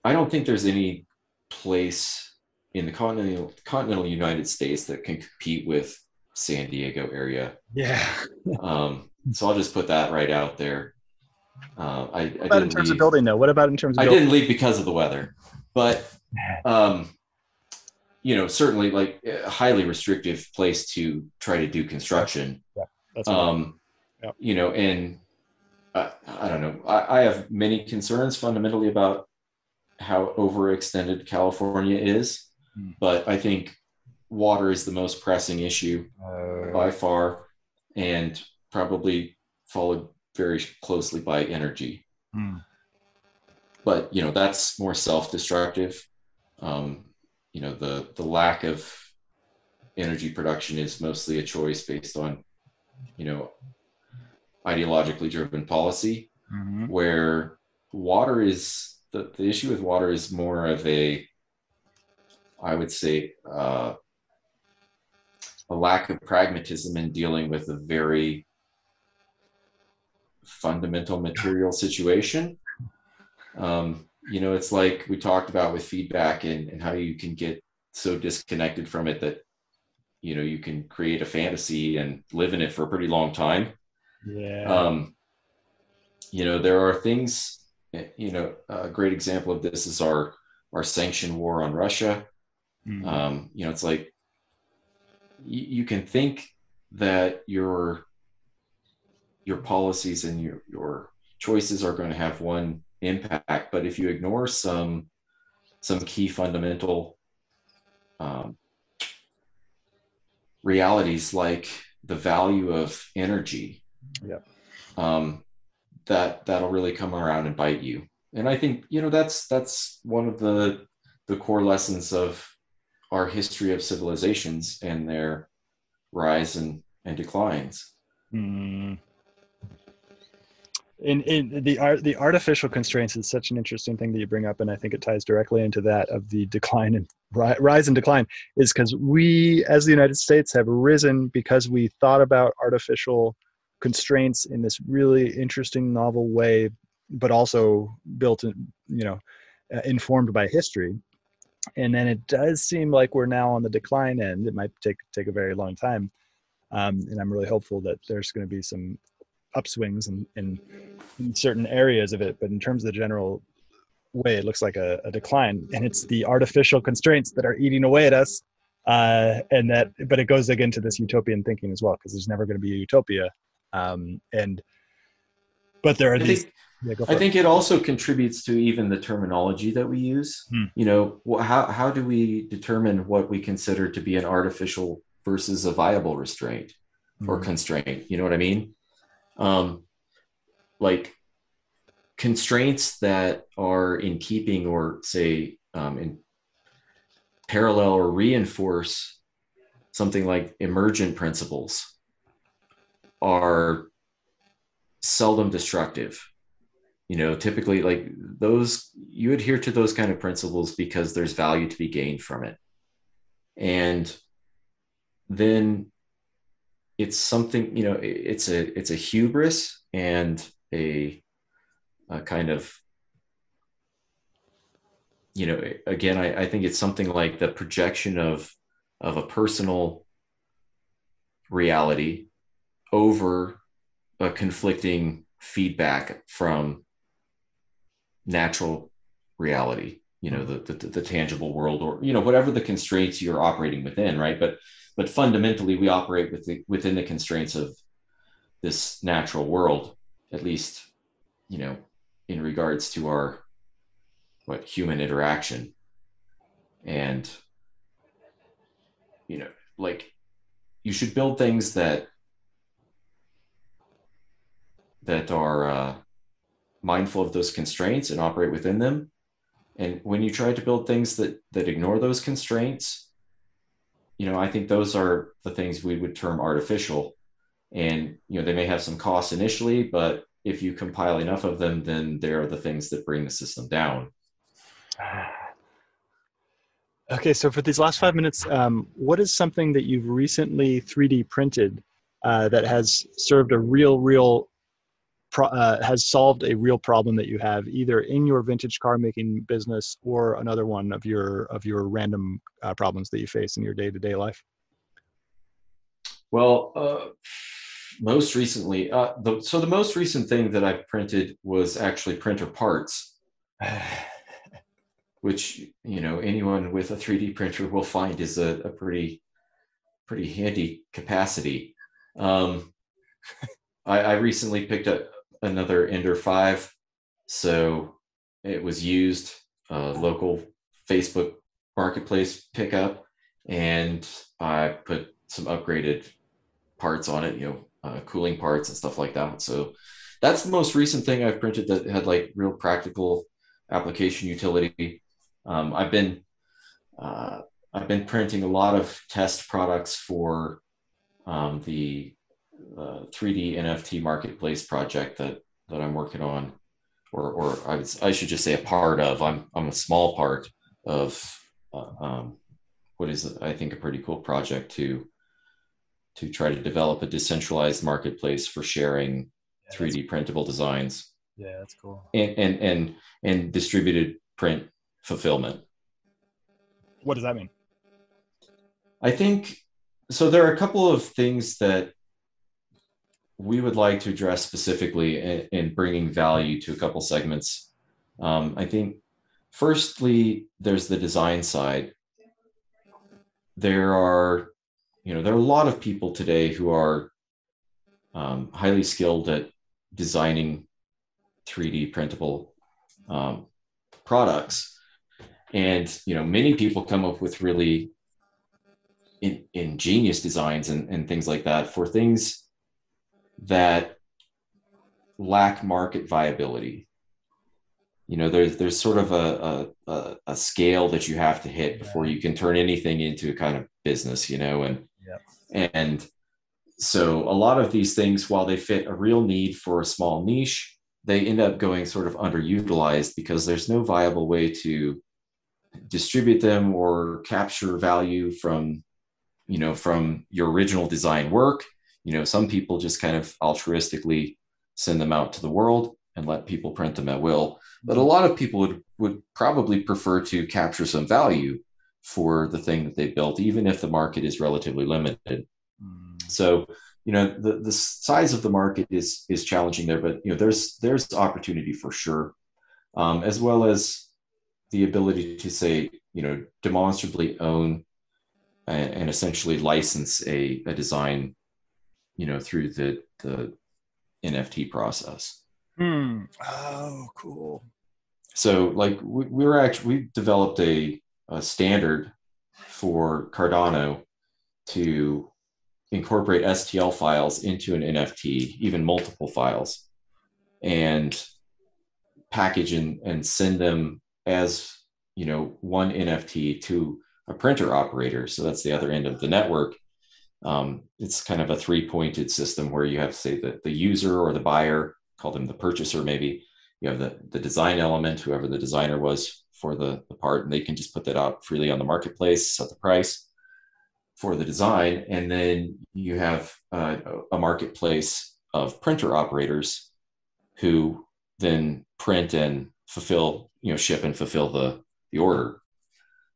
I don't think there's any place in the continental, continental United States that can compete with San Diego area. Yeah. Um, so I'll just put that right out there. Uh, I, I What about in didn't terms leave- of building, though? What about in terms of I building? didn't leave because of the weather, but um, you know, certainly like a highly restrictive place to try to do construction. yeah, That's Um, Yep. you know, and I, I don't know. I, I have many concerns fundamentally about how overextended California is, Hmm. but I think water is the most pressing issue uh, by far, and probably followed very closely by energy hmm. but you know that's more self-destructive um, you know the the lack of energy production is mostly a choice based on you know ideologically driven policy Mhm. where water is the, the issue with water is more of a i would say uh, a lack of pragmatism in dealing with a very fundamental material situation. Um, you know, it's like we talked about with feedback and, and how you can get so disconnected from it that, you know, you can create a fantasy and live in it for a pretty long time. Yeah. Um, you know, there are things, you know, a great example of this is our, our sanction war on Russia. Mm-hmm. Um, you know, it's like you, you can think that your your policies and your your choices are going to have one impact, but if you ignore some some key fundamental um, realities like the value of energy, yeah, um, that that'll really come around and bite you. And I think you know that's that's one of the the core lessons of our history of civilizations and their rise and, and declines. Mm. In, in the art, the artificial constraints is such an interesting thing that you bring up, and I think it ties directly into that of the decline and rise and decline. Is because we, as the United States, have risen because we thought about artificial constraints in this really interesting, novel way, but also built, in, you know, uh, informed by history and then it does seem like we're now on the decline end. It might take take a very long time, um, and I'm really hopeful that there's going to be some upswings in, in, in certain areas of it. But in terms of the general way, it looks like a, a decline, and it's the artificial constraints that are eating away at us. Uh, and that, but it goes again to this utopian thinking as well, because there's never going to be a utopia. Um, and but there are I these. Think- yeah, I think it also contributes to even the terminology that we use. Hmm. You know, how how do we determine what we consider to be an artificial versus a viable restraint hmm. or constraint? You know what I mean? Um, like constraints that are in keeping or say um, in parallel or reinforce something like emergent principles are seldom destructive. You know typically like those you adhere to those kind of principles because there's value to be gained from it. And then it's something you know it's a it's a hubris and a, a kind of you know again I, I think it's something like the projection of of a personal reality over a conflicting feedback from natural reality you know the, the, the tangible world or you know whatever the constraints you're operating within right but but fundamentally we operate with the, within the constraints of this natural world at least you know in regards to our what human interaction and you know like you should build things that that are uh, mindful of those constraints and operate within them. And when you try to build things that that ignore those constraints, you know, I think those are the things we would term artificial. And you know, they may have some costs initially, but if you compile enough of them, then they're the things that bring the system down. Okay, so for these last five minutes, um, what is something that you've recently 3D printed uh, that has served a real, real pro- uh, has solved a real problem that you have either in your vintage car making business or another one of your of your random uh, problems that you face in your day-to-day life? Well uh, most recently uh, the, so the most recent thing that I've printed was actually printer parts. Which you know anyone with a 3d printer will find is a, a pretty pretty handy capacity. Um, I, I, recently picked up another Ender 5. So it was used, uh, local Facebook marketplace pickup, and I put some upgraded parts on it, you know, uh, cooling parts and stuff like that. So that's the most recent thing I've printed that had like real practical application utility. Um, I've been uh, I've been printing a lot of test products for um, the uh, 3D NFT marketplace project that that I'm working on, or or I, would, I should just say a part of. I'm I'm a small part of uh, um, what is I think a pretty cool project to to try to develop a decentralized marketplace for sharing 3D printable designs. Yeah, that's cool. And and and and distributed print fulfillment. What does that mean? I think so. There are a couple of things that we would like to address specifically in, in bringing value to a couple segments. Um, I think, firstly, there's the design side. There are, you know, there are a lot of people today who are um, highly skilled at designing 3D printable um, products, and you know, many people come up with really in, ingenious designs and, and things like that for things that lack market viability. You know, there's there's sort of a, a, a scale that you have to hit before you can turn anything into a kind of business, you know, and yep. and so a lot of these things, while they fit a real need for a small niche, they end up going sort of underutilized because there's no viable way to distribute them or capture value from you know from your original design work you know some people just kind of altruistically send them out to the world and let people print them at will. But a lot of people would would probably prefer to capture some value for the thing that they built even if the market is relatively limited. Mm. so you know the the size of the market is is challenging there but you know there's there's opportunity for sure um, as well as the ability to say you know demonstrably own and, and essentially license a, a design you know through the the nft process hmm. oh cool so like we, we were actually we developed a, a standard for cardano to incorporate stl files into an nft even multiple files and package and, and send them as you know one nft to a printer operator. So that's the other end of the network. Um, it's kind of a three pointed system where you have, say, the, the user or the buyer, call them the purchaser, maybe. You have the, the design element, whoever the designer was for the, the part, and they can just put that out freely on the marketplace, set the price for the design. And then you have uh, a marketplace of printer operators who then print and fulfill, you know, ship and fulfill the, the order.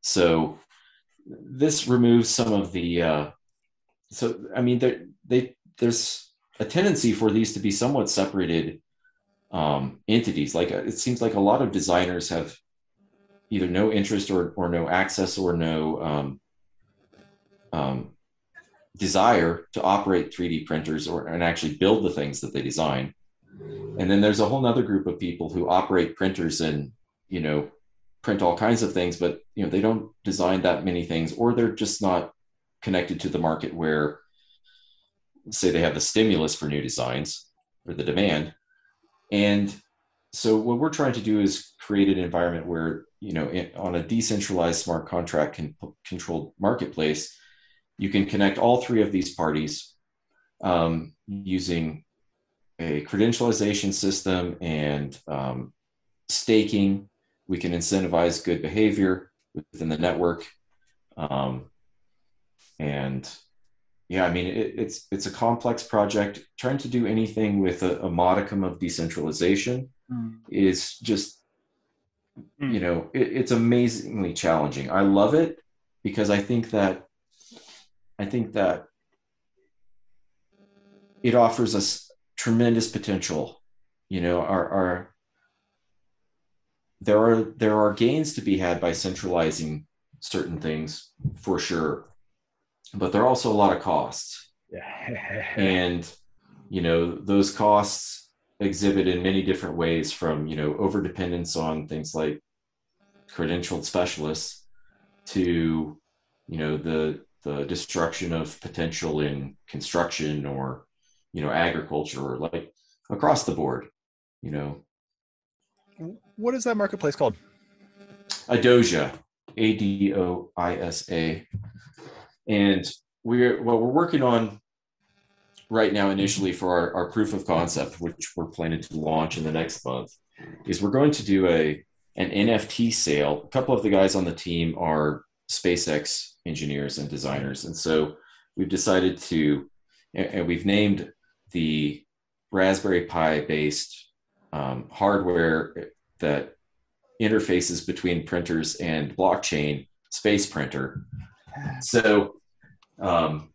So this removes some of the uh, so i mean there they there's a tendency for these to be somewhat separated um, entities. Like uh, it seems like a lot of designers have either no interest or, or no access or no um, um, desire to operate 3d printers or and actually build the things that they design. And then there's a whole other group of people who operate printers and you know print all kinds of things, but you know they don't design that many things, or they're just not connected to the market where, say, they have the stimulus for new designs or the demand. And so what we're trying to do is create an environment where you know on a decentralized smart contract can, controlled marketplace, you can connect all three of these parties um, using a credentialization system and um, staking we can incentivize good behavior within the network um, and yeah i mean it, it's it's a complex project trying to do anything with a, a modicum of decentralization mm. is just mm. you know it, it's amazingly challenging i love it because i think that i think that it offers us tremendous potential you know our our there are there are gains to be had by centralizing certain things for sure but there are also a lot of costs. And you know those costs exhibit in many different ways from you know over dependence on things like credentialed specialists to you know the the destruction of potential in construction or you know agriculture or like across the board you know. What is that marketplace called? Adosia, A D O I S A, and we're what we're working on right now initially for our, our proof of concept, which we're planning to launch in the next month, is we're going to do a an NFT sale. A couple of the guys on the team are SpaceX engineers and designers, and so we've decided to, and we've named the Raspberry Pi based um, hardware that interfaces between printers and blockchain space printer. So um,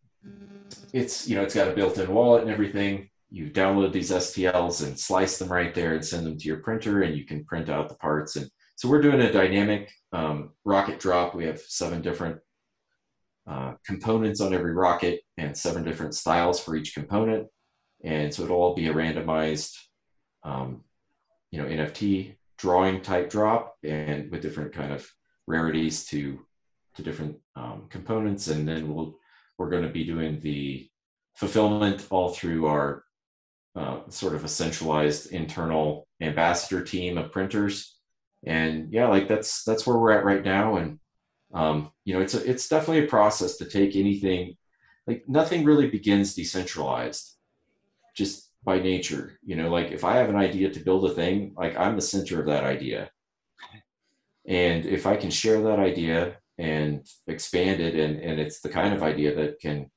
it's you know it's got a built-in wallet and everything. You download these STLs and slice them right there and send them to your printer, and you can print out the parts. And so we're doing a dynamic um, rocket drop. We have seven different uh, components on every rocket and seven different styles for each component. And so it'll all be a randomized, um, you know, NFT drawing type drop and with different kind of rarities to to different um, components. And then we'll we're going to be doing the fulfillment all through our uh, sort of a centralized internal ambassador team of printers. And yeah, like that's that's where we're at right now. And um, you know, it's a, it's definitely a process to take anything. Like nothing really begins decentralized, just by nature. You know, like if I have an idea to build a thing, like I'm the center of that idea. And if I can share that idea and expand it, and, and it's the kind of idea that can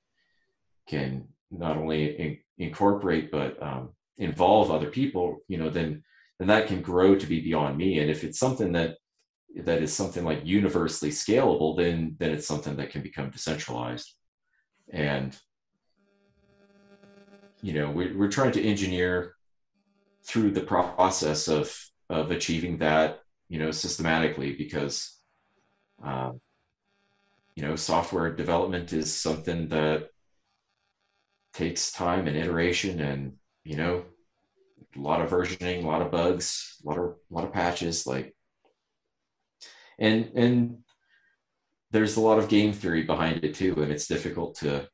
can not only in, incorporate but um, involve other people, you know, then then that can grow to be beyond me. And if it's something that that is something like universally scalable, then then it's something that can become decentralized. And you know we're, we're trying to engineer through the process of of achieving that you know systematically because uh, you know software development is something that takes time and iteration and you know a lot of versioning a lot of bugs a lot of a lot of patches like and and there's a lot of game theory behind it too and it's difficult to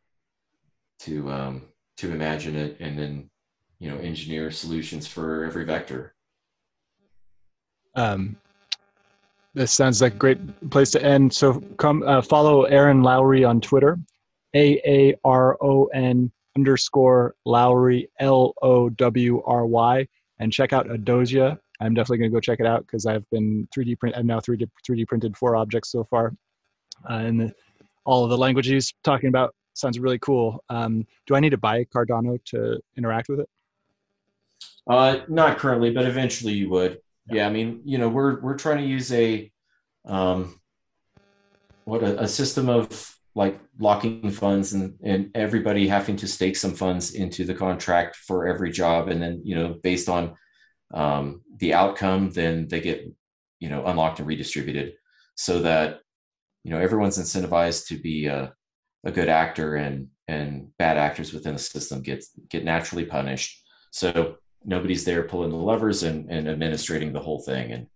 to um to imagine it and then you know engineer solutions for every vector. Um, this sounds like a great place to end so come uh, follow aaron lowry on twitter a-a-r-o-n underscore lowry l-o-w-r-y and check out adosia i'm definitely going to go check it out because i've been 3d print i've now 3d 3d printed four objects so far uh, and the, all of the languages talking about sounds really cool. Um, do I need to buy Cardano to interact with it? Uh, not currently, but eventually you would. Yeah. I mean, you know, we're we're trying to use a um, what a, a system of like locking funds and and everybody having to stake some funds into the contract for every job, and then you know, based on um, the outcome, then they get you know unlocked and redistributed, so that you know everyone's incentivized to be uh, a good actor and and bad actors within the system get get naturally punished. So nobody's there pulling the levers and, and administrating the whole thing. And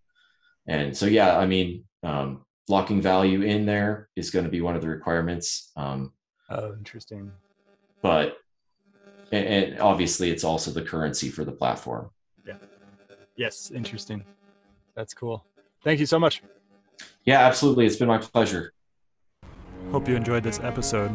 and so yeah, I mean, um, locking value in there is going to be one of the requirements. Um, oh, interesting. But and, and obviously, it's also the currency for the platform. Yeah. Yes, interesting. That's cool. Thank you so much. Yeah, absolutely. It's been my pleasure. Hope you enjoyed this episode.